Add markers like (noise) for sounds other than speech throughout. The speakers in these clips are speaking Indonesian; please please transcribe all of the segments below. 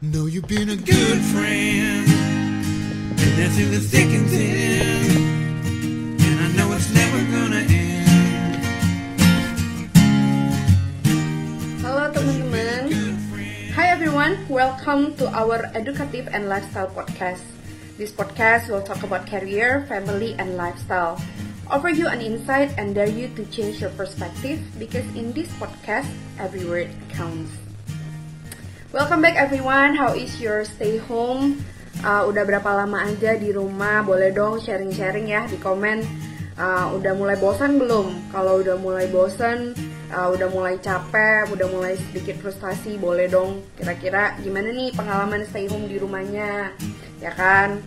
Know you've been a good friend, and that's in the thick and thin. And I know it's never gonna end. Halo teman-teman. Hi everyone, welcome to our educative and lifestyle podcast. This podcast will talk about career, family, and lifestyle. Offer you an insight and dare you to change your perspective because in this podcast, every word counts. Welcome back everyone. How is your stay home? Uh, udah berapa lama aja di rumah? Boleh dong sharing-sharing ya di komen. Uh, udah mulai bosan belum? Kalau udah mulai bosan, uh, udah mulai capek, udah mulai sedikit frustasi, boleh dong. Kira-kira gimana nih pengalaman stay home di rumahnya? Ya kan?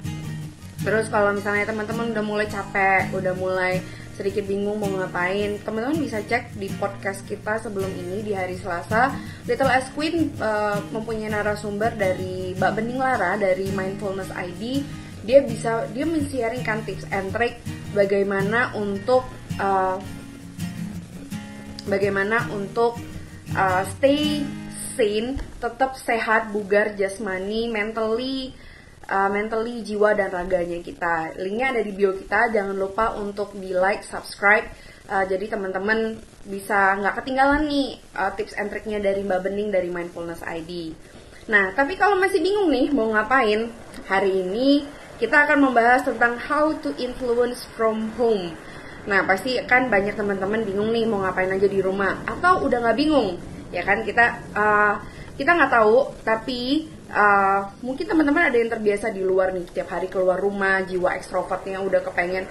Terus kalau misalnya teman-teman udah mulai capek, udah mulai sedikit bingung mau ngapain, teman-teman bisa cek di podcast kita sebelum ini di hari Selasa. Little S Queen uh, mempunyai narasumber dari Mbak Bening Lara dari Mindfulness ID. Dia bisa dia men-sharingkan tips and trick bagaimana untuk uh, bagaimana untuk uh, stay sane, tetap sehat, bugar jasmani, mentally uh, mentally jiwa dan raganya kita. Linknya ada di bio kita. Jangan lupa untuk di like, subscribe. Uh, jadi teman-teman bisa nggak ketinggalan nih uh, tips and triknya dari Mbak Bening dari Mindfulness ID. Nah, tapi kalau masih bingung nih mau ngapain, hari ini kita akan membahas tentang how to influence from home. Nah, pasti kan banyak teman-teman bingung nih mau ngapain aja di rumah, atau udah nggak bingung, ya kan? Kita uh, kita nggak tahu, tapi uh, mungkin teman-teman ada yang terbiasa di luar nih, tiap hari keluar rumah, jiwa ekstrovertnya udah kepengen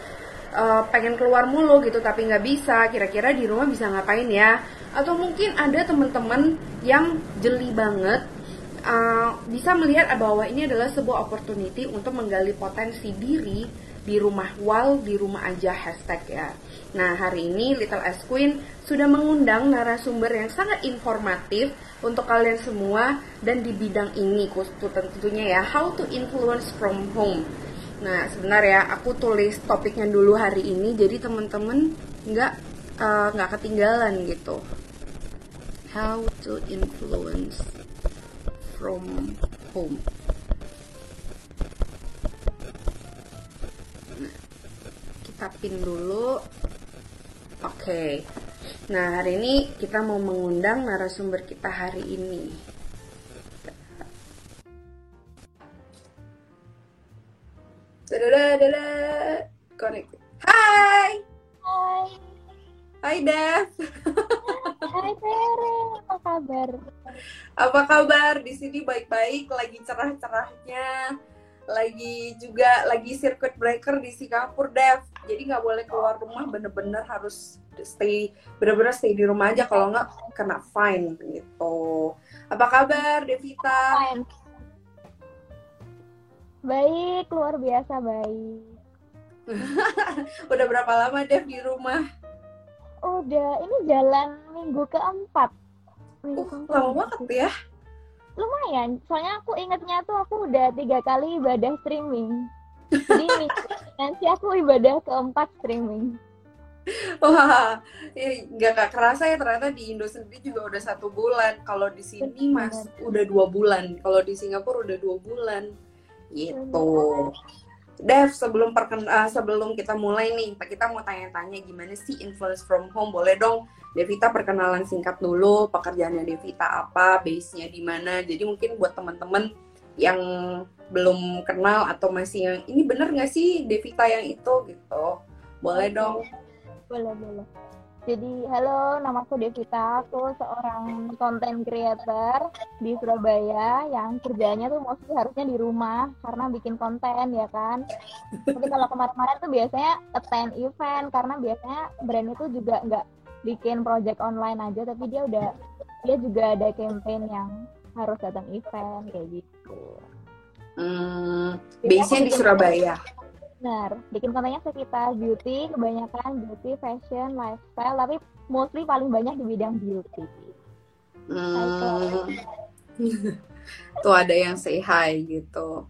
uh, pengen keluar mulu gitu, tapi nggak bisa. Kira-kira di rumah bisa ngapain ya? Atau mungkin ada teman-teman yang jeli banget uh, bisa melihat bahwa ini adalah sebuah opportunity untuk menggali potensi diri di rumah while di rumah aja hashtag ya. Nah hari ini Little S Queen sudah mengundang narasumber yang sangat informatif untuk kalian semua dan di bidang ini tentunya ya how to influence from home. Nah sebentar ya aku tulis topiknya dulu hari ini jadi teman-teman nggak uh, nggak ketinggalan gitu. How to influence from home. Kita pin dulu oke okay. nah hari ini kita mau mengundang narasumber kita hari ini Dadah, dadah, connect. Hai. Hai. Hai Dev. Hai Tere, apa kabar? Apa kabar? Di sini baik-baik, lagi cerah-cerahnya lagi juga lagi circuit breaker di Singapura Dev. Jadi nggak boleh keluar rumah bener-bener harus stay bener-bener stay di rumah aja. Kalau nggak kena fine gitu. Apa kabar Devita? Fine. baik luar biasa baik. (laughs) Udah berapa lama Dev di rumah? Udah ini jalan minggu keempat. Minggu uh, keempat. lama banget ya lumayan soalnya aku ingetnya tuh aku udah tiga kali ibadah streaming jadi (laughs) nanti aku ibadah keempat streaming Wah, ya, nggak gak kerasa ya ternyata di Indo sendiri juga udah satu bulan. Kalau di sini mas udah dua bulan. Kalau di Singapura udah dua bulan. Gitu. Dev, sebelum perken uh, sebelum kita mulai nih, kita mau tanya-tanya gimana sih influence from home? Boleh dong, Devita perkenalan singkat dulu, pekerjaannya Devita apa, base-nya di mana. Jadi mungkin buat teman-teman yang belum kenal atau masih yang ini bener nggak sih Devita yang itu gitu, boleh dong. boleh boleh jadi halo namaku Devita. Aku seorang content creator di Surabaya yang kerjanya tuh mostly harusnya di rumah karena bikin konten ya kan? Tapi kalau kemarin-kemarin tuh biasanya attend event karena biasanya brand itu juga nggak bikin project online aja tapi dia udah dia juga ada campaign yang harus datang event kayak gitu. Hmm, base-nya di Surabaya. Benar, bikin kontennya sekitar beauty, kebanyakan beauty, fashion, lifestyle, tapi mostly paling banyak di bidang beauty. Hmm. Tuh ada yang say hi gitu.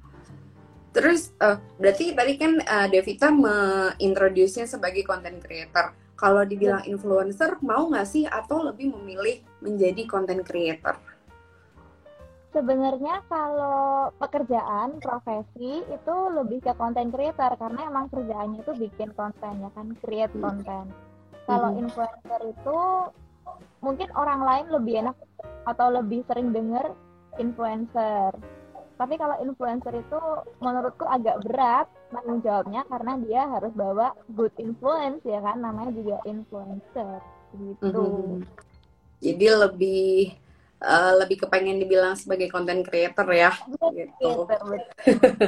Terus uh, berarti tadi kan uh, Devita mengintroduce-nya sebagai content creator. Kalau dibilang influencer, mau nggak sih atau lebih memilih menjadi content creator? Sebenarnya kalau pekerjaan, profesi itu lebih ke content creator karena emang kerjaannya itu bikin konten ya kan, create konten. Kalau Mhm. influencer itu mungkin orang lain lebih enak atau lebih sering dengar influencer. Tapi kalau influencer itu menurutku agak berat tanggung jawabnya karena dia harus bawa good influence ya kan, namanya juga influencer gitu. Mhm. Jadi lebih eh, lebih kepengen dibilang sebagai content creator ya. Gitu. Betul.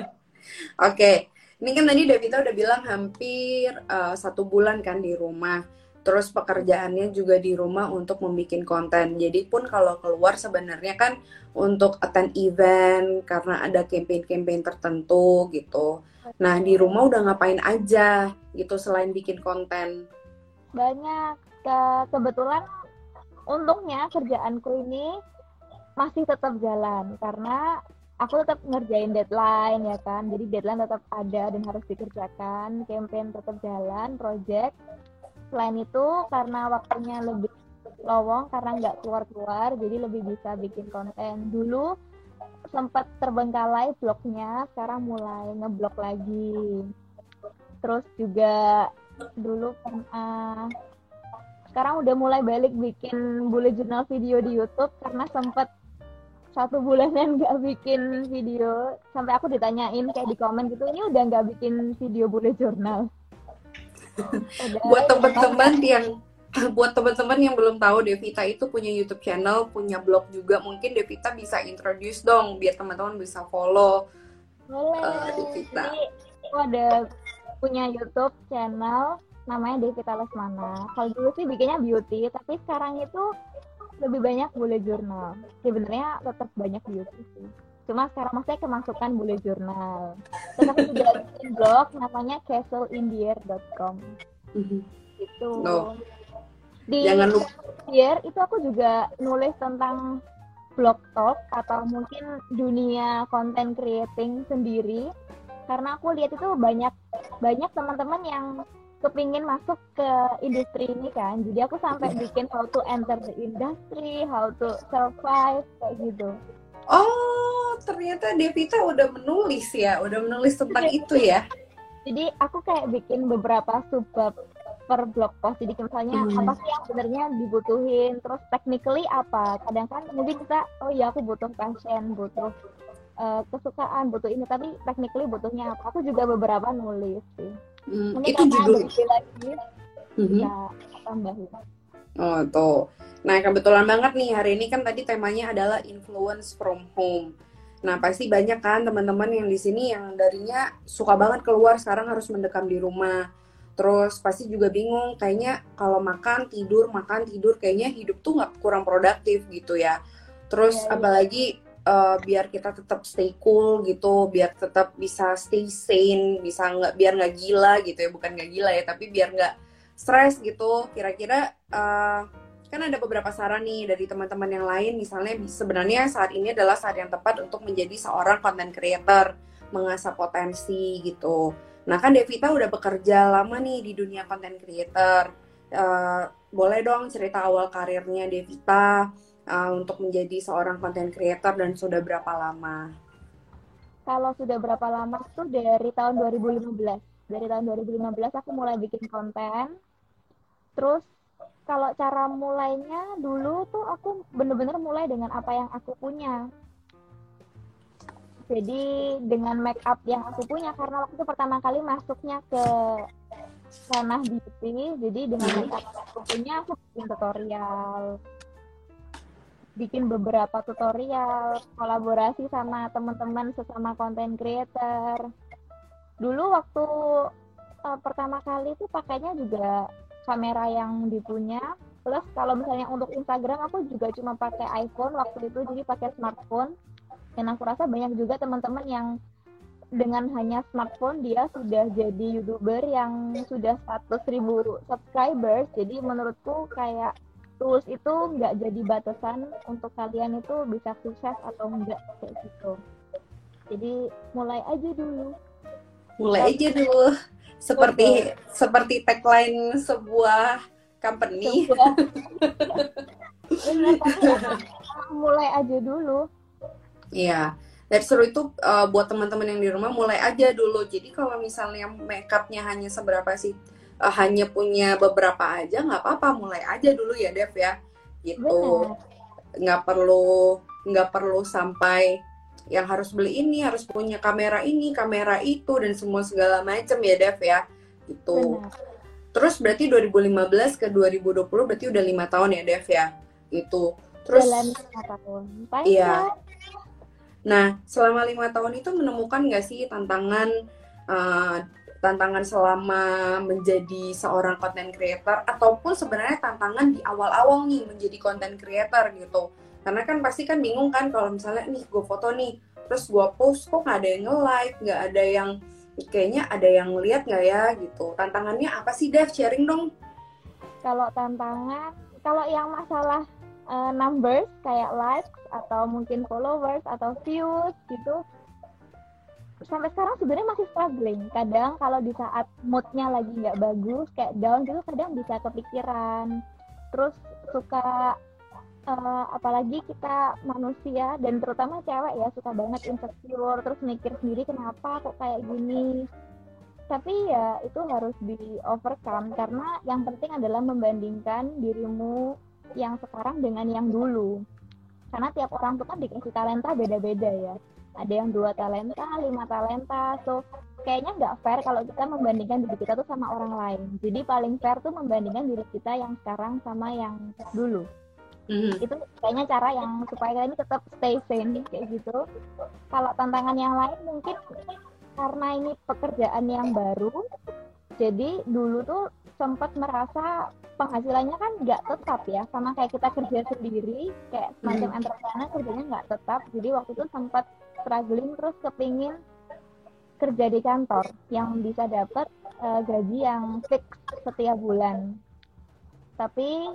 (laughs) Oke, ini kan tadi Devita udah bilang hampir eh, satu bulan kan di rumah. Terus pekerjaannya juga di rumah untuk membuat konten. Jadi pun kalau keluar sebenarnya kan untuk attend event karena ada campaign-campaign tertentu gitu. Nah di rumah udah ngapain aja gitu selain bikin konten? banyak Ke- kebetulan untungnya kerjaanku ini masih tetap jalan karena aku tetap ngerjain deadline ya kan? Jadi deadline tetap ada dan harus dikerjakan campaign tetap jalan project. Selain itu karena waktunya lebih lowong karena nggak keluar-keluar jadi lebih bisa bikin konten. Dulu sempat terbengkalai blognya sekarang mulai ngeblok lagi. Terus juga dulu pernah sekarang udah mulai balik bikin bullet journal video di YouTube karena sempat satu bulanan nggak bikin video sampai aku ditanyain kayak di komen gitu ini udah nggak bikin video bullet journal (laughs) Buat teman-teman yang buat teman-teman yang belum tahu Devita itu punya YouTube channel, punya blog juga. Mungkin Devita bisa introduce dong biar teman-teman bisa follow. boleh eh, Devita. jadi aku ada punya YouTube channel namanya Devita Lesmana kalau dulu sih bikinnya beauty tapi sekarang itu lebih banyak bullet journal sebenarnya tetap banyak beauty sih cuma sekarang maksudnya kemasukan bullet journal terus aku juga bikin blog namanya castleindier.com Mhm. itu Oh. di Jangan lupa. Indier itu aku juga nulis tentang blog talk atau mungkin dunia content creating sendiri karena aku lihat itu banyak banyak teman-teman yang kepingin masuk ke industri ini kan. Jadi aku sampai bikin how to enter the industry how to survive kayak gitu. Oh, ternyata Devita udah menulis ya, udah menulis tentang itu ya. jadi aku kayak bikin beberapa subbab per blog post. Jadi misalnya Hmm. apa sih yang sebenarnya dibutuhin terus technically apa? Kadang kan mungkin kita oh ya aku butuh passion butuh eh, kesukaan butuh ini tapi technically butuhnya apa aku juga beberapa nulis sih Hmm, mungkin itu judul. lagi Mhm. ya tambahin Oh, tuh. Nah, kebetulan banget nih hari ini kan tadi temanya adalah influence from home. Nah, pasti banyak kan teman-teman yang di sini yang darinya suka banget keluar sekarang harus mendekam di rumah. Terus pasti juga bingung, kayaknya kalau makan tidur makan tidur kayaknya hidup tuh nggak kurang produktif gitu ya. Terus Iya, iya. apalagi eh, biar kita tetap stay cool gitu, biar tetap bisa stay sane, bisa nggak biar nggak gila gitu ya, bukan nggak gila ya, tapi biar nggak stres gitu. Kira-kira eh, kan ada beberapa saran nih dari teman-teman yang lain, misalnya sebenarnya saat ini adalah saat yang tepat untuk menjadi seorang content creator, mengasah potensi gitu. Nah kan Devita udah bekerja lama nih di dunia content creator. Eh, boleh dong cerita awal karirnya Devita eh, untuk menjadi seorang content creator dan sudah berapa lama? kalau sudah berapa lama tuh dari tahun 2015 dari tahun 2015 aku mulai bikin konten. Terus kalau cara mulainya dulu tuh aku bener-bener mulai dengan apa yang aku punya. Jadi dengan make up yang aku punya karena waktu itu pertama kali masuknya ke ranah beauty jadi dengan make up yang aku punya aku bikin tutorial bikin beberapa tutorial kolaborasi sama teman-teman sesama content creator. Dulu waktu uh, pertama kali itu pakainya juga kamera yang dipunya. Plus kalau misalnya untuk Instagram aku juga cuma pakai iPhone waktu itu jadi pakai smartphone. Dan aku rasa banyak juga teman-teman yang dengan hanya smartphone dia sudah jadi youtuber yang sudah 100 ribu subscribers. Jadi menurutku kayak tools itu nggak jadi batasan untuk kalian itu bisa sukses atau enggak kayak gitu jadi mulai aja dulu Mulai aja dulu. (laughs) Seperti seperti tagline sebuah company. Sebuah- (laughs) Bener, emang (laughs) mulai aja dulu Iya, dari seru itu uh, buat teman-teman yang di rumah mulai aja dulu. Jadi kalau misalnya makeupnya hanya seberapa sih, uh, hanya punya beberapa aja nggak apa-apa, mulai aja dulu ya Dev ya, gitu. Nggak perlu nggak perlu sampai yang harus beli ini, harus punya kamera ini, kamera itu dan semua segala macam ya Dev ya, gitu. Benar. Terus berarti 2015 ke 2020 berarti udah lima tahun ya Dev ya, gitu. Terus lima tahun. Iya. Nah, selama lima tahun itu menemukan nggak sih tantangan uh, tantangan selama menjadi seorang content creator ataupun sebenarnya tantangan di awal-awal nih menjadi content creator gitu. Karena kan pasti kan bingung kan kalau misalnya nih gue foto nih, terus gue post kok nggak ada yang nge-like, nggak ada yang kayaknya ada yang lihat nggak ya gitu. Tantangannya apa sih Dev? Sharing dong. Kalau tantangan, kalau yang masalah uh, numbers kayak likes atau mungkin followers atau views gitu sampai sekarang sebenarnya masih struggling. Kadang kalau di saat moodnya lagi nggak bagus kayak down gitu kadang bisa kepikiran. Terus suka uh, apalagi kita manusia dan terutama cewek ya suka banget insecure terus mikir sendiri kenapa kok kayak gini? Tapi ya itu harus di overcome karena yang penting adalah membandingkan dirimu yang sekarang dengan yang dulu. Karena tiap orang tuh kan dikasih talenta beda-beda ya ada yang dua talenta lima talenta. So kayaknya nggak fair kalau kita membandingkan diri kita tuh sama orang lain. Jadi paling fair tuh membandingkan diri kita yang sekarang sama yang dulu. Mhm. itu kayaknya cara yang supaya ini tetap stay sane kayak gitu. Kalau tantangan yang lain mungkin karena ini pekerjaan yang baru jadi dulu tuh sempat merasa penghasilannya kan nggak tetap ya. Sama kayak kita kerja sendiri kayak semacam Hmm. entrepreneur kerjanya nggak tetap. Jadi waktu itu sempat struggling terus kepingin kerja di kantor yang bisa dapat eh, gaji yang fix setiap bulan. Tapi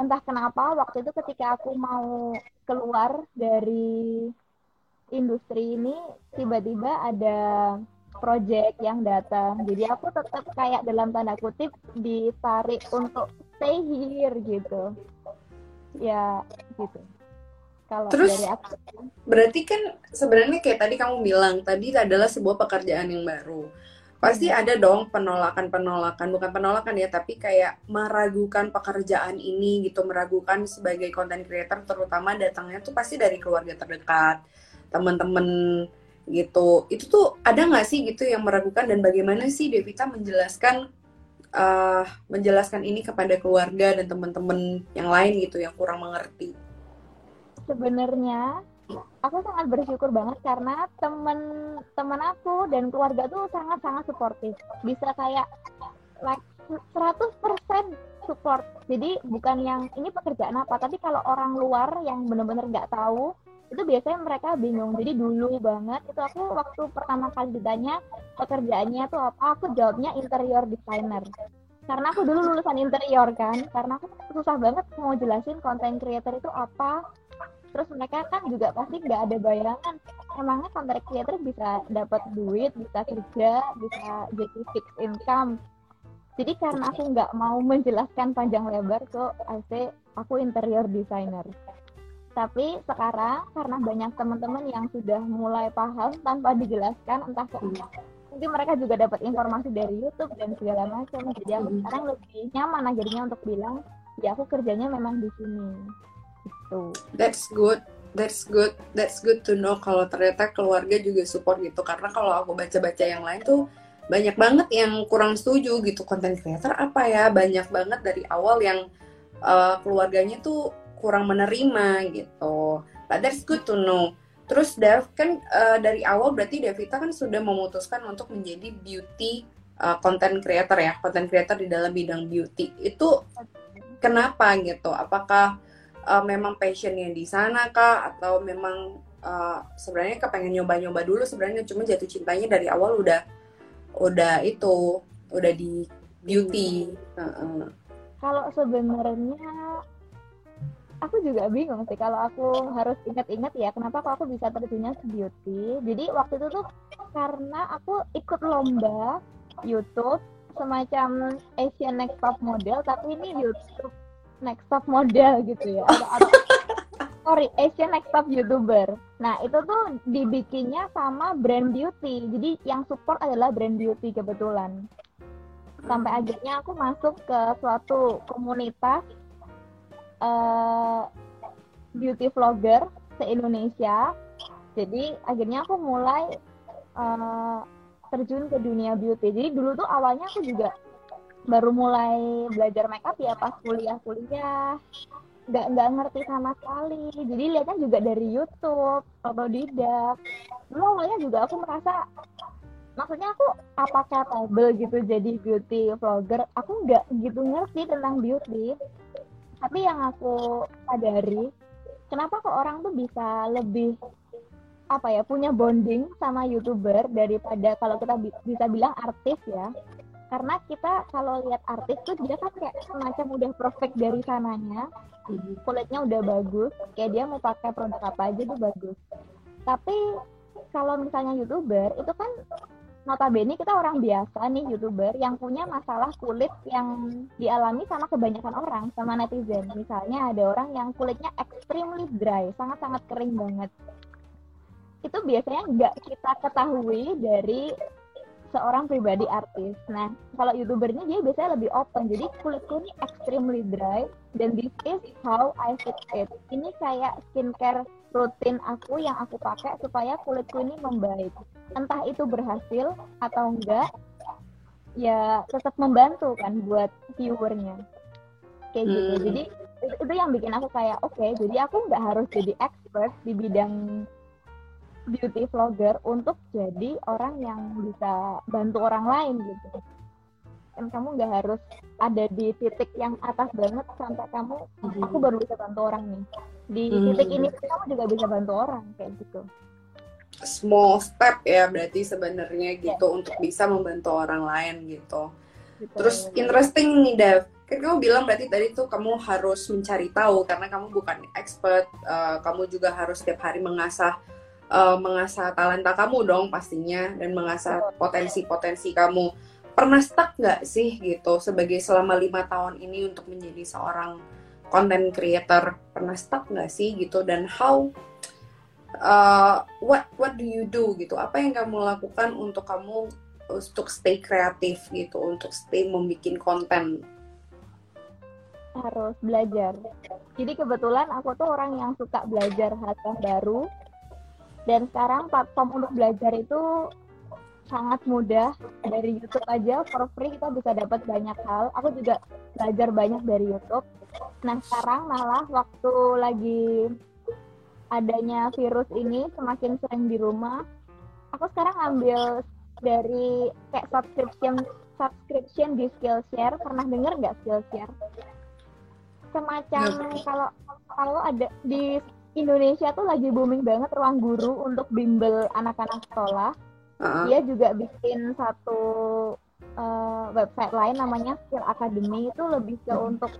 entah kenapa waktu itu ketika aku mau keluar dari industri ini tiba-tiba ada project yang datang. Jadi aku tetap kayak dalam tanda kutip ditarik untuk stay here gitu. Ya gitu kalau Terus- dari aku Berarti kan sebenarnya kayak tadi kamu bilang tadi adalah sebuah pekerjaan yang baru. Pasti ada dong penolakan-penolakan, bukan penolakan ya, tapi kayak meragukan pekerjaan ini gitu, meragukan sebagai content creator terutama datangnya tuh pasti dari keluarga terdekat, teman-teman gitu. Itu tuh ada nggak sih gitu yang meragukan dan bagaimana sih Devita menjelaskan eh, menjelaskan ini kepada keluarga dan teman-teman yang lain gitu yang kurang mengerti. Sebenarnya aku sangat bersyukur banget karena temen-temen aku dan keluarga tuh sangat-sangat suportif. Bisa kayak like 100% support. Jadi bukan yang ini pekerjaan apa tapi kalau orang luar yang bener-bener nggak tahu itu biasanya mereka bingung. Jadi dulu banget itu aku waktu pertama kali ditanya pekerjaannya tuh apa aku jawabnya interior designer. Karena aku dulu lulusan interior kan karena aku susah banget mau jelasin content creator itu apa terus mereka kan juga pasti nggak ada bayangan. Emangnya content creator bisa dapat duit bisa kerja bisa jadi fixed income? Jadi karena aku nggak mau menjelaskan panjang lebar so I say aku interior designer. Tapi sekarang karena banyak teman-teman yang sudah mulai paham tanpa dijelaskan entah ke mungkin mereka juga dapat informasi dari YouTube dan segala macam. Jadi aku sekarang lebih nyaman akhirnya untuk bilang ya aku kerjanya memang di sini gitu That's good. That's good. That's good to know kalau ternyata keluarga juga support gitu. Karena kalau aku baca-baca yang lain tuh banyak banget yang kurang setuju gitu. Content creator apa ya? Banyak banget dari awal yang uh, keluarganya tuh kurang menerima gitu. But that's good to know. Terus Dev kan uh, dari awal berarti Devita kan sudah memutuskan untuk menjadi beauty uh, content creator ya, content creator di dalam bidang beauty. Itu kenapa gitu? Apakah uh, memang passionnya di sana kah atau memang uh, sebenarnya kepengen nyoba-nyoba dulu sebenarnya cuma jatuh cintanya dari awal udah udah itu udah di beauty. Kalau sebenarnya aku juga bingung sih kalau aku harus ingat-ingat ya kenapa kok aku bisa terjunnya ke beauty. Jadi waktu itu tuh karena aku ikut lomba YouTube semacam Asian Next Top Model tapi ini YouTube Next Top Model gitu ya. Ada, ada sorry Asian Next Top YouTuber. Nah itu tuh dibikinnya sama brand beauty. Jadi yang support adalah brand beauty kebetulan. Sampai akhirnya aku masuk ke suatu komunitas uh, beauty vlogger se Indonesia. Jadi akhirnya aku mulai uh, terjun ke dunia beauty. Jadi dulu tuh awalnya aku juga baru mulai belajar makeup ya pas kuliah-kuliah nggak nggak ngerti sama sekali. Jadi lihatnya juga dari YouTube atau tidak dulu awalnya juga aku merasa maksudnya aku apa capable gitu jadi beauty vlogger? Aku nggak gitu ngerti tentang beauty. Tapi yang aku sadari kenapa kok orang tuh bisa lebih apa ya punya bonding sama youtuber daripada kalau kita bi bisa bilang artis ya karena kita kalau lihat artis tuh dia kan kayak semacam udah perfect dari sananya. Kulitnya udah bagus. Kayak dia mau pakai produk apa aja tuh bagus. Tapi kalau misalnya youtuber itu kan notabene kita orang biasa nih youtuber yang punya masalah kulit yang dialami sama kebanyakan orang sama netizen. Misalnya ada orang yang kulitnya extremely dry sangat-sangat kering banget. Itu biasanya nggak kita ketahui dari seorang pribadi artis. Nah, kalau youtubernya dia biasanya lebih open. Jadi kulitku ini extremely dry dan this is how I fix it. Ini kayak skincare rutin aku yang aku pakai supaya kulitku ini membaik. Entah itu berhasil atau enggak, ya tetap membantu kan buat viewernya. Kayak gitu. hmm. gitu. Jadi itu yang bikin aku kayak oke, okay, jadi aku nggak harus jadi expert di bidang beauty vlogger untuk jadi orang yang bisa bantu orang lain gitu kan kamu nggak harus ada di titik yang atas banget sampai kamu hmm. aku baru bisa bantu orang nih di hmm. titik ini kamu juga bisa bantu orang kayak gitu small step ya berarti sebenarnya gitu yeah. untuk bisa membantu orang lain gitu gitu. Terus interesting nih Dev, kan kamu bilang berarti tadi tuh kamu harus mencari tahu karena kamu bukan expert, uh, kamu juga harus setiap hari mengasah uh, mengasah talenta kamu dong pastinya dan mengasah potensi-potensi kamu. Pernah stuck nggak sih gitu sebagai selama lima tahun ini untuk menjadi seorang content creator? Pernah stuck nggak sih gitu dan how uh, what what do you do gitu? Apa yang kamu lakukan untuk kamu untuk stay kreatif gitu, untuk stay membuat konten? harus belajar. Jadi kebetulan aku tuh orang yang suka belajar hal yang baru dan sekarang platform untuk belajar itu sangat mudah. Dari YouTube aja for free kita bisa dapat banyak hal. Aku juga belajar banyak dari YouTube. Nah sekarang malah waktu lagi adanya virus ini semakin sering di rumah aku sekarang ambil dari kayak subscription subscription di Skillshare. Pernah dengar nggak Skillshare? Semacam kalau kalau ada di Indonesia tuh lagi booming banget ruang guru untuk bimbel anak-anak sekolah. Uh-huh. Dia juga bikin satu uh, website lain namanya Skill Academy itu lebih ke uh-huh. untuk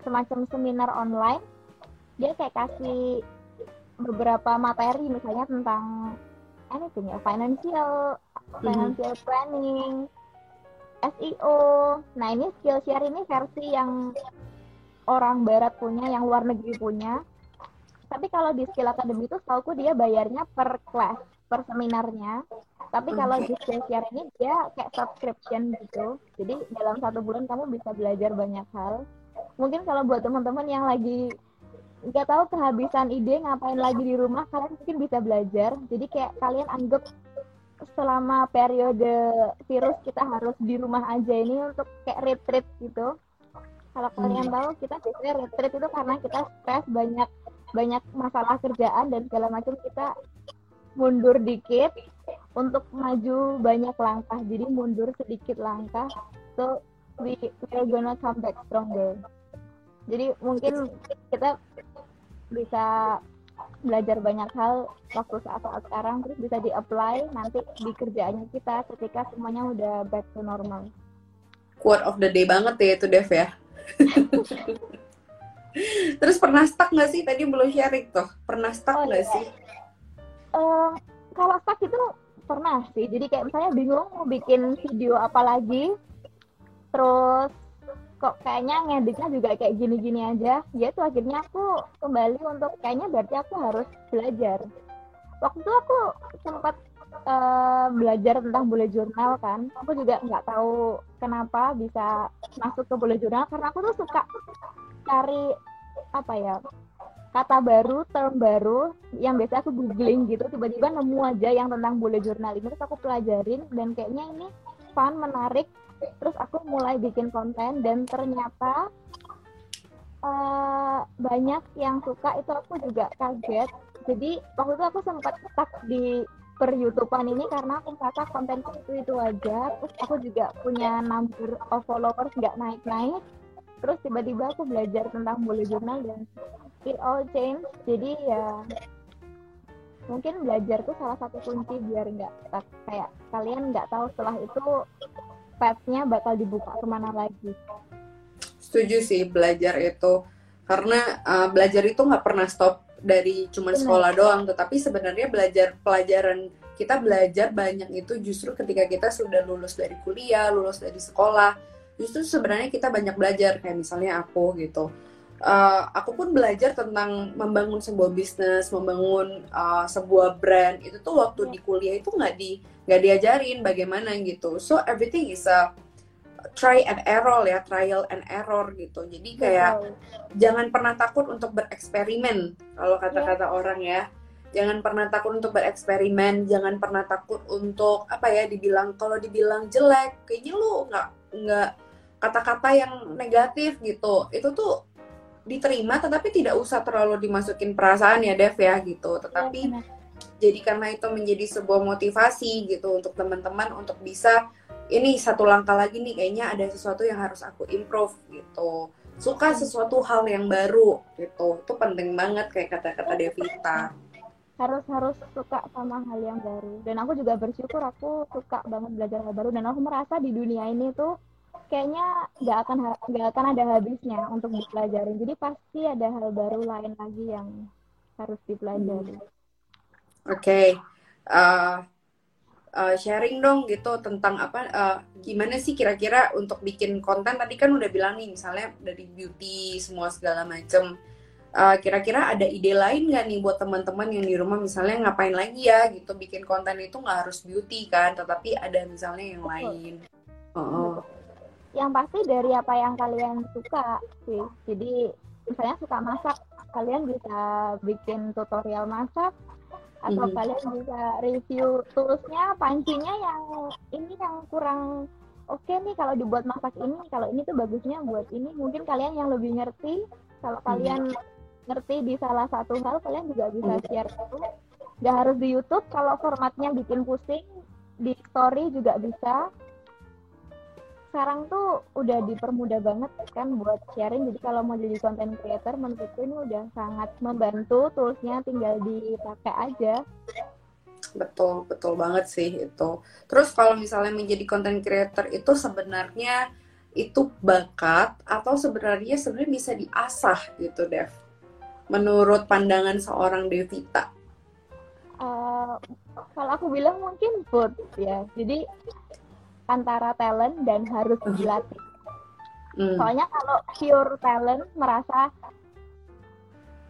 semacam seminar online. Dia kayak kasih beberapa materi misalnya tentang anything ya, financial, financial uh-huh. planning, SEO. Nah ini Skillshare ini versi yang orang Barat punya, yang luar negeri punya tapi kalau di skill academy itu setahu dia bayarnya per kelas per seminarnya. Tapi kalau di Skillshare ini dia kayak subscription gitu. Jadi dalam satu bulan kamu bisa belajar banyak hal. Mungkin kalau buat teman-teman yang lagi nggak tahu kehabisan ide ngapain lagi di rumah kalian mungkin bisa belajar. Jadi kayak kalian anggap selama periode virus kita harus di rumah aja ini untuk kayak retreat gitu. Kalau kalian hmm. tahu kita biasanya retreat itu karena kita stres banyak banyak masalah kerjaan dan segala macam kita mundur dikit untuk maju banyak langkah jadi mundur sedikit langkah so we we're gonna come back stronger jadi mungkin kita bisa belajar banyak hal waktu saat-saat sekarang terus bisa di-apply nanti di kerjaannya kita ketika semuanya udah back to normal. Quote of the day banget ya itu Dev ya. (laughs) Terus pernah stuck nggak sih? Tadi belum sharing tuh. Pernah stuck oh, nggak oh, iya. sih? Uh, kalau stuck itu pernah sih. Jadi kayak misalnya bingung mau bikin video apa lagi. Terus kok kayaknya ngeditnya juga kayak gini-gini aja ya itu akhirnya aku kembali untuk kayaknya berarti aku harus belajar waktu itu aku sempat uh, belajar tentang bullet journal kan aku juga nggak tahu kenapa bisa masuk ke bullet journal karena aku tuh suka cari apa ya kata baru, term baru yang biasa aku googling gitu, tiba-tiba nemu aja yang tentang bullet journal ini terus aku pelajarin dan kayaknya ini fun, menarik. Terus aku mulai bikin konten dan ternyata uh, banyak yang suka itu aku juga kaget. Jadi waktu itu aku sempat stuck di per YouTubean ini karena aku merasa kontenku itu itu aja. Terus aku juga punya number of followers nggak naik-naik. Terus tiba-tiba aku belajar tentang bullet journal dan it all change. Jadi ya mungkin belajar tuh salah satu kunci biar nggak kayak kalian nggak tahu setelah itu pathnya bakal dibuka ke mana lagi. Setuju sih belajar itu karena uh, belajar itu nggak pernah stop dari cuman sekolah doang, tetapi sebenarnya belajar pelajaran kita belajar banyak itu justru ketika kita sudah lulus dari kuliah, lulus dari sekolah, justru sebenarnya kita banyak belajar kayak misalnya aku gitu uh, aku pun belajar tentang membangun sebuah bisnis, membangun uh, sebuah brand itu tuh waktu di kuliah itu nggak di nggak diajarin bagaimana gitu. So everything is a try and error ya, trial and error gitu. Jadi kayak Betul. jangan pernah takut untuk bereksperimen kalau kata-kata yeah. orang ya. Jangan pernah takut untuk bereksperimen, jangan pernah takut untuk apa ya dibilang kalau dibilang jelek, kayaknya lu nggak nggak kata-kata yang negatif gitu. Itu tuh diterima tetapi tidak usah terlalu dimasukin perasaan ya Dev ya gitu. Tetapi ya, jadi karena itu menjadi sebuah motivasi gitu untuk teman-teman untuk bisa ini satu langkah lagi nih kayaknya ada sesuatu yang harus aku improve gitu. Suka sesuatu hal yang baru gitu. Itu penting banget kayak kata-kata Devita. harus harus suka sama hal yang baru. Dan aku juga bersyukur aku suka banget belajar hal baru. Dan aku merasa di dunia ini tuh kayaknya nggak akan nggak akan ada habisnya untuk dipelajarin. Jadi pasti ada hal baru lain lagi yang harus dipelajari. Oke. Okay. uh, uh, sharing dong gitu tentang apa uh, gimana sih kira-kira untuk bikin konten? Tadi kan udah bilang nih misalnya dari beauty semua segala macem. Uh, kira-kira ada ide lain nggak nih buat teman-teman yang di rumah? Misalnya ngapain lagi ya gitu bikin konten itu nggak harus beauty kan tetapi ada misalnya yang lain. Oh yang pasti dari apa yang kalian suka sih jadi misalnya suka masak kalian bisa bikin tutorial masak atau mm -hmm. kalian bisa review toolsnya pancinya yang ini yang kurang oke okay nih kalau dibuat masak ini kalau ini tuh bagusnya buat ini mungkin kalian yang lebih ngerti kalau mm -hmm. kalian ngerti di salah satu hal kalian juga bisa mm-hmm. share itu nggak harus di YouTube kalau formatnya bikin pusing di story juga bisa sekarang tuh udah dipermudah banget kan buat sharing. Jadi kalau mau jadi content creator menurutku ini udah sangat membantu toolsnya tinggal dipakai aja. Betul betul banget sih itu. Terus kalau misalnya menjadi content creator itu sebenarnya itu bakat atau sebenarnya sebenarnya bisa diasah gitu Dev? Menurut pandangan seorang Devita. Uh, kalau aku bilang mungkin both ya. Jadi antara talent dan harus hmm. dilatih. Hmm. Soalnya kalau pure talent merasa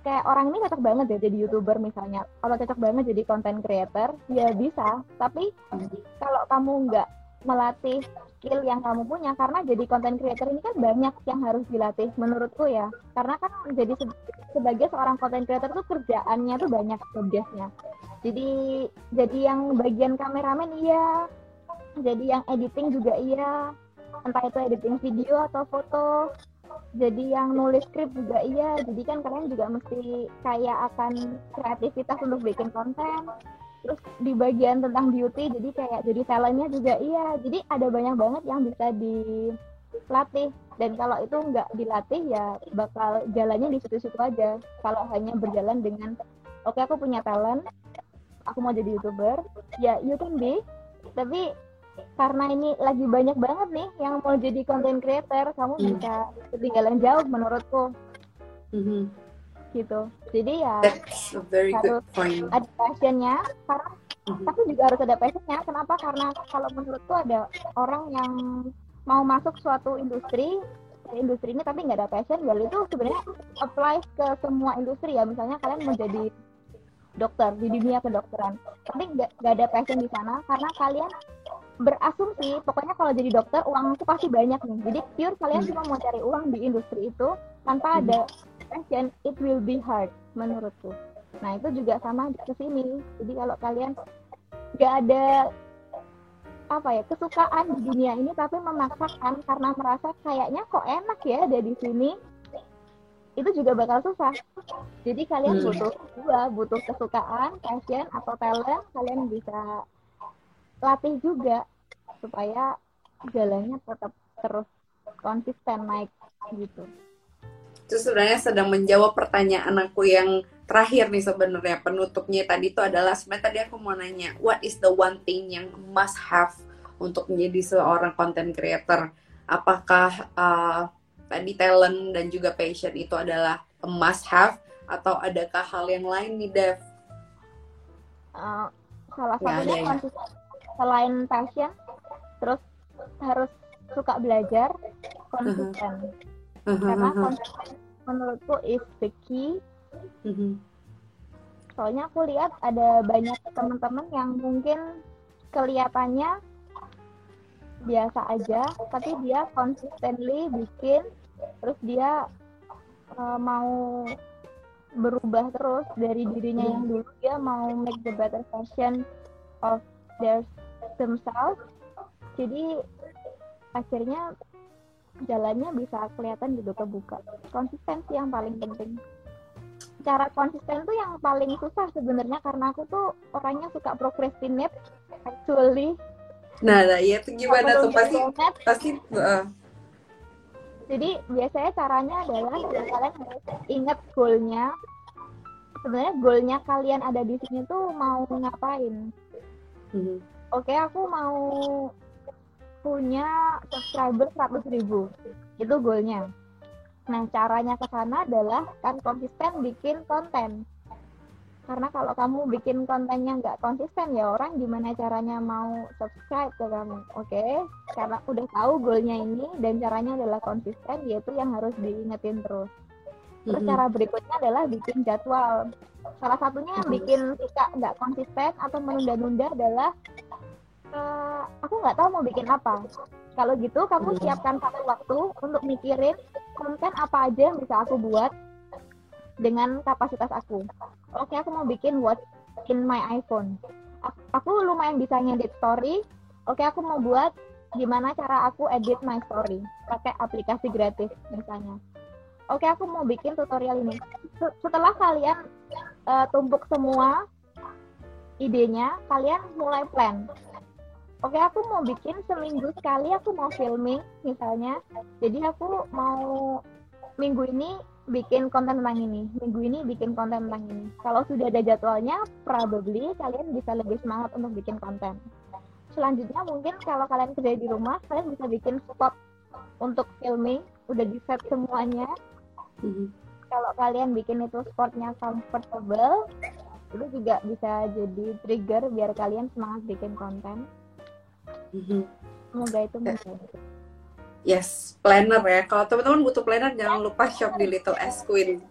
kayak orang ini cocok banget ya jadi youtuber misalnya. Kalau cocok banget jadi content creator, ya bisa. Tapi kalau kamu nggak melatih skill yang kamu punya, karena jadi content creator ini kan banyak yang harus dilatih menurutku ya. Karena kan jadi se sebagai seorang content creator tuh kerjaannya tuh banyak jobdesknya. Jadi jadi yang bagian kameramen iya, jadi yang editing juga iya. Entah itu editing video atau foto. Jadi yang nulis skrip juga iya. Jadi kan kalian juga mesti kayak akan kreativitas untuk bikin konten. Terus di bagian tentang beauty jadi kayak jadi talentnya juga iya. Jadi ada banyak banget yang bisa dilatih. Dan kalau itu nggak dilatih ya bakal jalannya di situ-situ aja. Kalau hanya berjalan dengan oke okay, aku punya talent aku mau jadi youtuber ya you can be. Tapi karena ini lagi banyak banget nih yang mau jadi content creator, kamu mm. bisa ketinggalan jauh menurutku. Mm-hmm. Gitu. Jadi ya harus ada passionnya, karena mm-hmm. tapi juga harus ada passionnya. Kenapa? Karena kalau menurutku ada orang yang mau masuk suatu industri industri ini tapi nggak ada passion well itu sebenarnya apply ke semua industri ya misalnya kalian mau jadi dokter di dunia kedokteran tapi nggak ada passion di sana karena kalian berasumsi pokoknya kalau jadi dokter uang itu pasti banyak nih. Jadi pure kalian cuma mau cari uang di industri itu tanpa ada passion it will be hard menurutku. Nah itu juga sama ke sini. Jadi kalau kalian nggak ada apa ya kesukaan di dunia ini tapi memaksakan karena merasa kayaknya kok enak ya ada di sini itu juga bakal susah. Jadi kalian Hmm. butuh dua butuh kesukaan passion atau talent kalian bisa latih juga supaya jalannya tetap terus konsisten naik gitu itu sebenarnya sedang menjawab pertanyaan aku yang terakhir nih sebenarnya penutupnya tadi itu adalah sebenarnya tadi aku mau nanya what is the one thing yang must have untuk menjadi seorang content creator apakah uh, tadi talent dan juga passion itu adalah a must have atau adakah hal yang lain nih Dev? Uh, salah ada satunya ya? konsisten selain passion terus harus suka belajar konsisten. Karena konsisten menurutku is the key. Mhm. soalnya aku lihat ada banyak teman-teman yang mungkin kelihatannya biasa aja tapi dia consistently bikin terus dia uh, mau berubah terus dari dirinya yang dulu. Dia mau make the better version of their themselves. Jadi akhirnya jalannya bisa kelihatan gitu kebuka konsistensi yang paling penting. Cara konsisten tuh yang paling susah sebenarnya karena aku tuh orangnya suka procrastinate actually. Nah, nah ya itu gimana tuh? Pasti pasti uh, jadi biasanya caranya adalah kalian harus ingat goalnya sebenarnya goalnya kalian ada di sini tuh mau ngapain mhm. oke aku mau punya subscriber 100 ribu. Itu goalnya. Nah caranya ke sana adalah kan konsisten bikin konten. Karena kalau kamu bikin kontennya nggak konsisten ya orang gimana caranya mau subscribe ke kamu? Oke karena udah tahu goalnya ini dan caranya adalah konsisten yaitu yang harus diingetin terus. Terus Mhm. cara berikutnya adalah bikin jadwal salah satunya yang bikin kita nggak konsisten atau menunda-nunda adalah eh, aku nggak tahu mau bikin apa. Kalau gitu kamu Mhm. siapkan satu waktu untuk mikirin konten apa aja yang bisa aku buat dengan kapasitas aku. Oke aku mau bikin what in my iPhone. Ak- aku lumayan bisa ngedit story. Oke aku mau buat gimana cara aku edit my story pakai aplikasi gratis misalnya oke aku mau bikin tutorial ini. Se- setelah kalian eh, tumpuk semua idenya kalian mulai plan. Oke aku mau bikin seminggu sekali aku mau filming misalnya. Jadi aku mau minggu ini bikin konten tentang ini. Minggu ini bikin konten tentang ini. Kalau sudah ada jadwalnya probably kalian bisa lebih semangat untuk bikin konten. Selanjutnya mungkin kalau kalian kerja di rumah kalian bisa bikin spot untuk filming. Udah di set semuanya Mhm. kalau kalian bikin itu sportnya comfortable itu juga bisa jadi trigger biar kalian semangat bikin konten Mhm. semoga itu membantu Yes, planner ya. Kalau teman-teman butuh planner, jangan lupa shop di Little S Queen.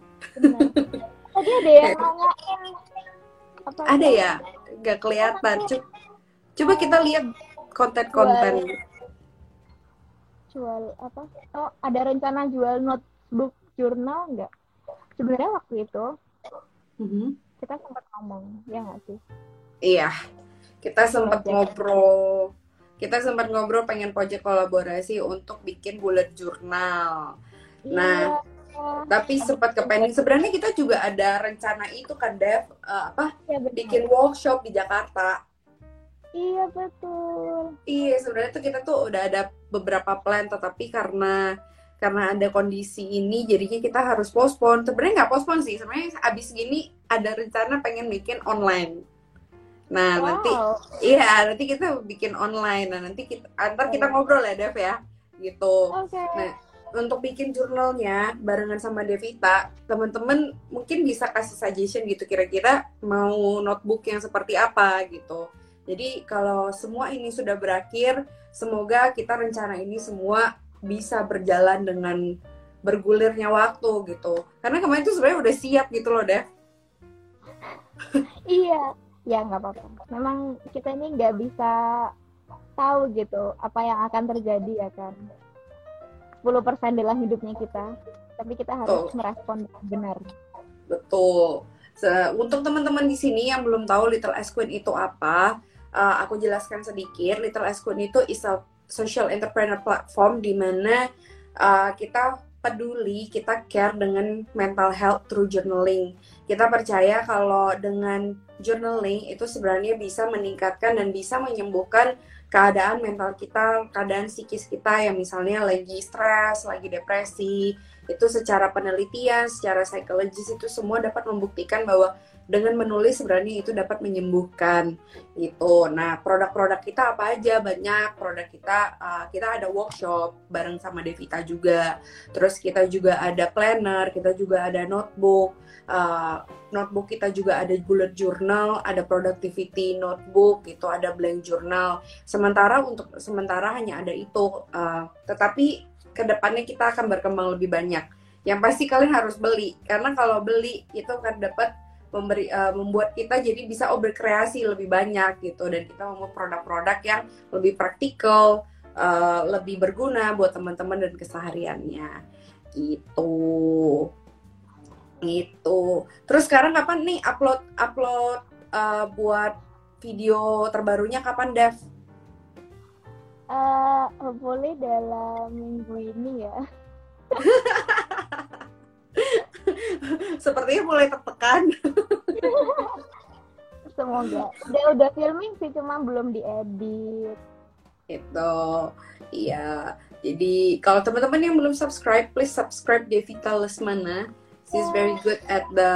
Tadi ada yang (laughs) nanyain apa Ada ya? Gak kelihatan. Co- Coba kita lihat konten-konten. jual apa oh ada rencana jual notebook jurnal nggak sebenarnya waktu itu Mhm. kita sempat ngomong ya nggak sih Iya, kita sempat ngobrol. Kita sempat ngobrol pengen project kolaborasi untuk bikin bullet journal. Nah, Iya, Tapi sempat ke pending. Sebenarnya kita juga ada rencana itu kan, Dev. Eh, apa? benar. Bikin workshop di Jakarta. iya betul Iya, sebenarnya tuh kita tuh udah ada beberapa plan, tetapi karena karena ada kondisi ini, jadinya kita harus postpone. Sebenarnya nggak postpone sih, sebenarnya abis gini ada rencana pengen bikin online. Nah nanti, wow iya nanti kita bikin online. Nah nanti kita, antar kita ngobrol ya Dev ya, gitu. oke Nah, untuk bikin jurnalnya barengan sama Devita, teman-teman mungkin bisa kasih suggestion gitu kira-kira mau notebook yang seperti apa gitu. Jadi kalau semua ini sudah berakhir, semoga kita rencana ini semua bisa berjalan dengan bergulirnya waktu gitu. Karena kemarin tuh sebenarnya udah siap gitu loh, Dev. (laughs) iya, ya nggak apa-apa. Memang kita ini nggak bisa tahu gitu apa yang akan terjadi ya kan. 10% dalam hidupnya kita, tapi kita harus Betul. merespon benar. Betul. Untuk teman-teman di sini yang belum tahu Little S Queen itu apa, uh, aku jelaskan sedikit. Little S Queen itu is a social entrepreneur platform di mana uh, kita peduli, kita care dengan mental health through journaling. Kita percaya kalau dengan journaling itu sebenarnya bisa meningkatkan dan bisa menyembuhkan keadaan mental kita, keadaan psikis kita yang misalnya lagi stres, lagi depresi. Itu secara penelitian, secara psikologis itu semua dapat membuktikan bahwa dengan menulis sebenarnya itu dapat menyembuhkan gitu. Nah, produk-produk kita apa aja? Banyak produk kita uh, kita ada workshop bareng sama Devita juga. Terus kita juga ada planner, kita juga ada notebook. Uh, notebook kita juga ada bullet journal, ada productivity notebook, itu ada blank journal. Sementara untuk sementara hanya ada itu. Uh, tetapi ke depannya kita akan berkembang lebih banyak. Yang pasti kalian harus beli karena kalau beli itu akan dapat memberi uh, membuat kita jadi bisa oh berkreasi lebih banyak gitu. Dan kita membuat produk-produk yang lebih praktikal, uh, lebih berguna buat teman-teman dan kesehariannya. Gitu. Gitu. Terus sekarang kapan nih upload upload uh, buat video terbarunya? Kapan Dev? Uh, boleh dalam minggu ini ya. (laughs) (laughs) Sepertinya mulai tertekan. (laughs) Semoga. Udah udah filming sih, cuma belum diedit. Itu, iya. Jadi kalau teman-teman yang belum subscribe, please subscribe Devita Lesmana. She's very good at the,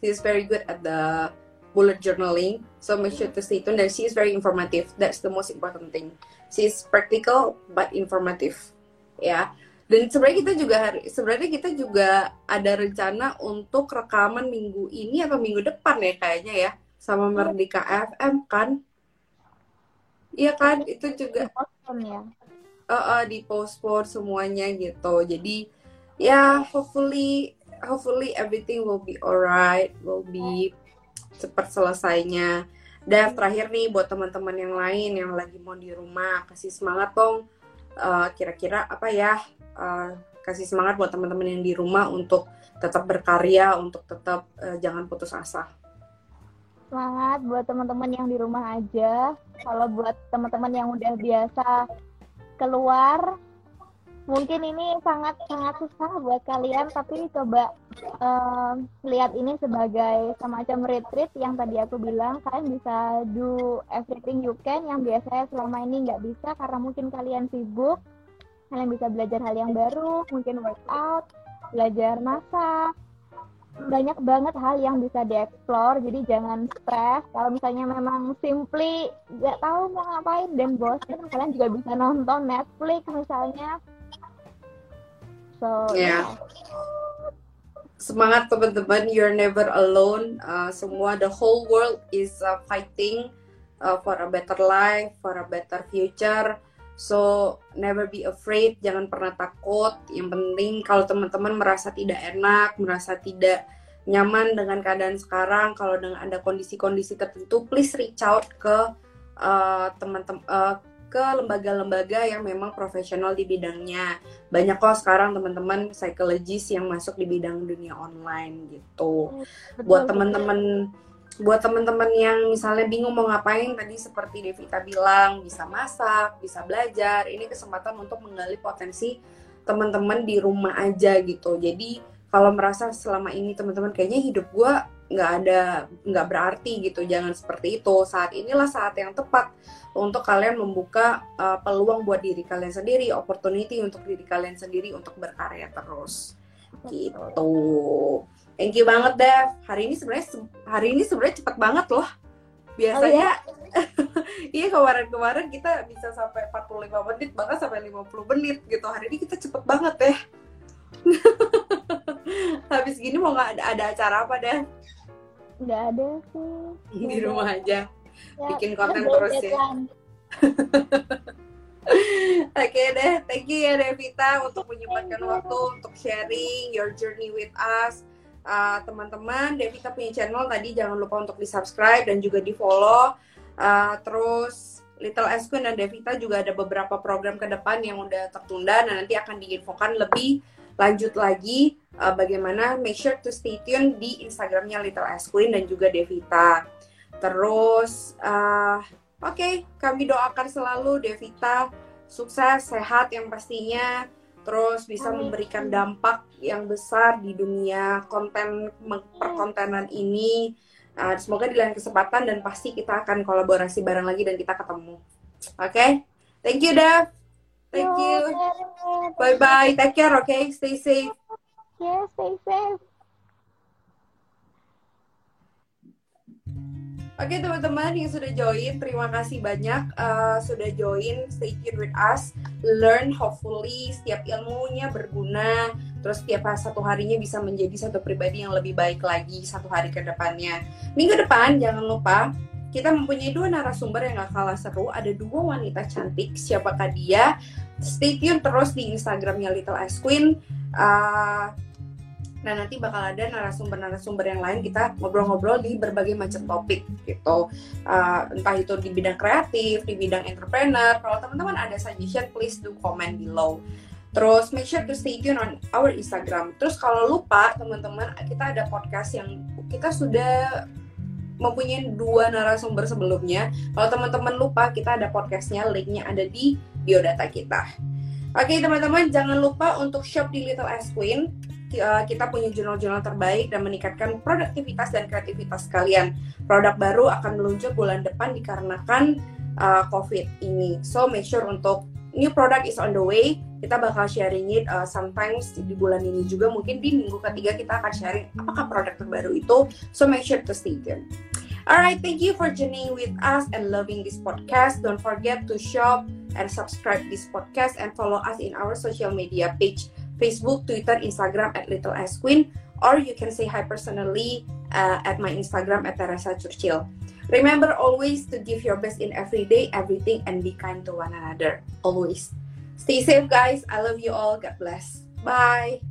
she's very good at the bullet journaling. So make sure to stay tuned. And she's very informative. That's the most important thing. She's practical but informative. Ya. Yeah dan sebenarnya kita juga hari sebenarnya kita juga ada rencana untuk rekaman minggu ini atau minggu depan ya kayaknya ya sama iya. Merdeka FM kan? Iya kan? Itu juga ya? Uh, uh, di postpone semuanya gitu. Jadi ya hopefully hopefully everything will be alright will be cepat selesainya. Dan terakhir nih buat teman-teman yang lain yang lagi mau di rumah kasih semangat dong. Uh, kira-kira apa ya uh, kasih semangat buat teman-teman yang di rumah untuk tetap berkarya, untuk tetap uh, jangan putus asa. Semangat buat teman-teman yang di rumah aja. Kalau buat teman-teman yang udah biasa keluar, mungkin ini sangat sangat susah buat kalian tapi coba um, lihat ini sebagai semacam retreat yang tadi aku bilang kalian bisa do everything you can yang biasanya selama ini nggak bisa karena mungkin kalian sibuk kalian bisa belajar hal yang baru mungkin workout belajar masak banyak banget hal yang bisa dieksplor jadi jangan stres kalau misalnya memang simply nggak tahu mau ngapain dan bosan kalian juga bisa nonton Netflix misalnya So yeah. Semangat teman-teman, you're never alone. Uh, semua the whole world is uh, fighting uh, for a better life, for a better future. So never be afraid, jangan pernah takut. Yang penting kalau teman-teman merasa tidak enak, merasa tidak nyaman dengan keadaan sekarang, kalau dengan ada kondisi-kondisi tertentu, please reach out ke uh, teman-teman uh, ke lembaga-lembaga yang memang profesional di bidangnya. Banyak kok sekarang teman-teman psikologis yang masuk di bidang dunia online gitu. Betul, buat teman-teman buat teman-teman yang misalnya bingung mau ngapain tadi seperti Devita bilang bisa masak, bisa belajar. Ini kesempatan untuk menggali potensi teman-teman di rumah aja gitu. Jadi kalau merasa selama ini teman-teman kayaknya hidup gue nggak ada nggak berarti gitu jangan seperti itu saat inilah saat yang tepat untuk kalian membuka uh, peluang buat diri kalian sendiri opportunity untuk diri kalian sendiri untuk berkarya terus gitu thank you banget Dev. Hari ini sebenarnya hari ini sebenarnya cepet banget loh. Biasanya oh, (laughs) iya? kemarin-kemarin kita bisa sampai 45 menit bahkan sampai 50 menit gitu. Hari ini kita cepet banget ya. (laughs) Habis gini mau nggak ada, ada acara apa deh nggak ada sih. Di rumah aja. Ya, bikin konten terus ya. (laughs) Oke okay deh, thank you ya Devita untuk menyempatkan waktu untuk sharing your journey with us. Uh, teman-teman, Devita punya channel tadi jangan lupa untuk di subscribe dan juga di follow. Uh, terus Little Queen dan Devita juga ada beberapa program ke depan yang udah tertunda dan nanti akan diinfokan lebih lanjut lagi uh, bagaimana make sure to stay tune di Instagramnya Little S Queen dan juga Devita. Terus uh, oke okay, kami doakan selalu Devita sukses sehat yang pastinya terus bisa memberikan dampak yang besar di dunia konten perkontenan ini Uh, semoga di lain kesempatan dan pasti kita akan kolaborasi bareng lagi dan kita ketemu. Oke? Okay? Thank you, Dev. Thank you. Bye bye. Take care, okay? Stay safe. Yeah, stay safe. Oke okay, teman-teman yang sudah join, terima kasih banyak uh, sudah join. Stay tuned with us, learn hopefully setiap ilmunya berguna. Terus setiap satu harinya bisa menjadi satu pribadi yang lebih baik lagi satu hari ke depannya. Minggu depan jangan lupa kita mempunyai dua narasumber yang gak kalah seru. Ada dua wanita cantik. Siapakah dia? Stay tune terus di Instagramnya Little Ice Queen. Uh, Nah nanti bakal ada narasumber-narasumber yang lain kita ngobrol-ngobrol di berbagai macam topik gitu. Uh, entah itu di bidang kreatif, di bidang entrepreneur. Kalau teman-teman ada suggestion, please do comment below. Terus make sure to stay tune on our Instagram. Terus kalau lupa teman-teman, kita ada podcast yang kita sudah mempunyai dua narasumber sebelumnya. Kalau teman-teman lupa, kita ada podcastnya, linknya ada di biodata kita. Oke teman-teman, jangan lupa untuk shop di Little S Queen kita punya jurnal-jurnal terbaik dan meningkatkan produktivitas dan kreativitas kalian. Produk baru akan meluncur bulan depan dikarenakan uh, COVID ini. So make sure untuk new product is on the way. Kita bakal sharing it uh, sometimes di bulan ini juga. Mungkin di minggu ketiga kita akan sharing apakah produk terbaru itu. So make sure to stay tuned. Alright, thank you for journeying with us and loving this podcast. Don't forget to shop and subscribe this podcast and follow us in our social media page. Facebook, Twitter, Instagram at Little S Queen, or you can say hi personally uh, at my Instagram at Teresa Churchill. Remember always to give your best in every day, everything, and be kind to one another. Always. Stay safe, guys. I love you all. God bless. Bye.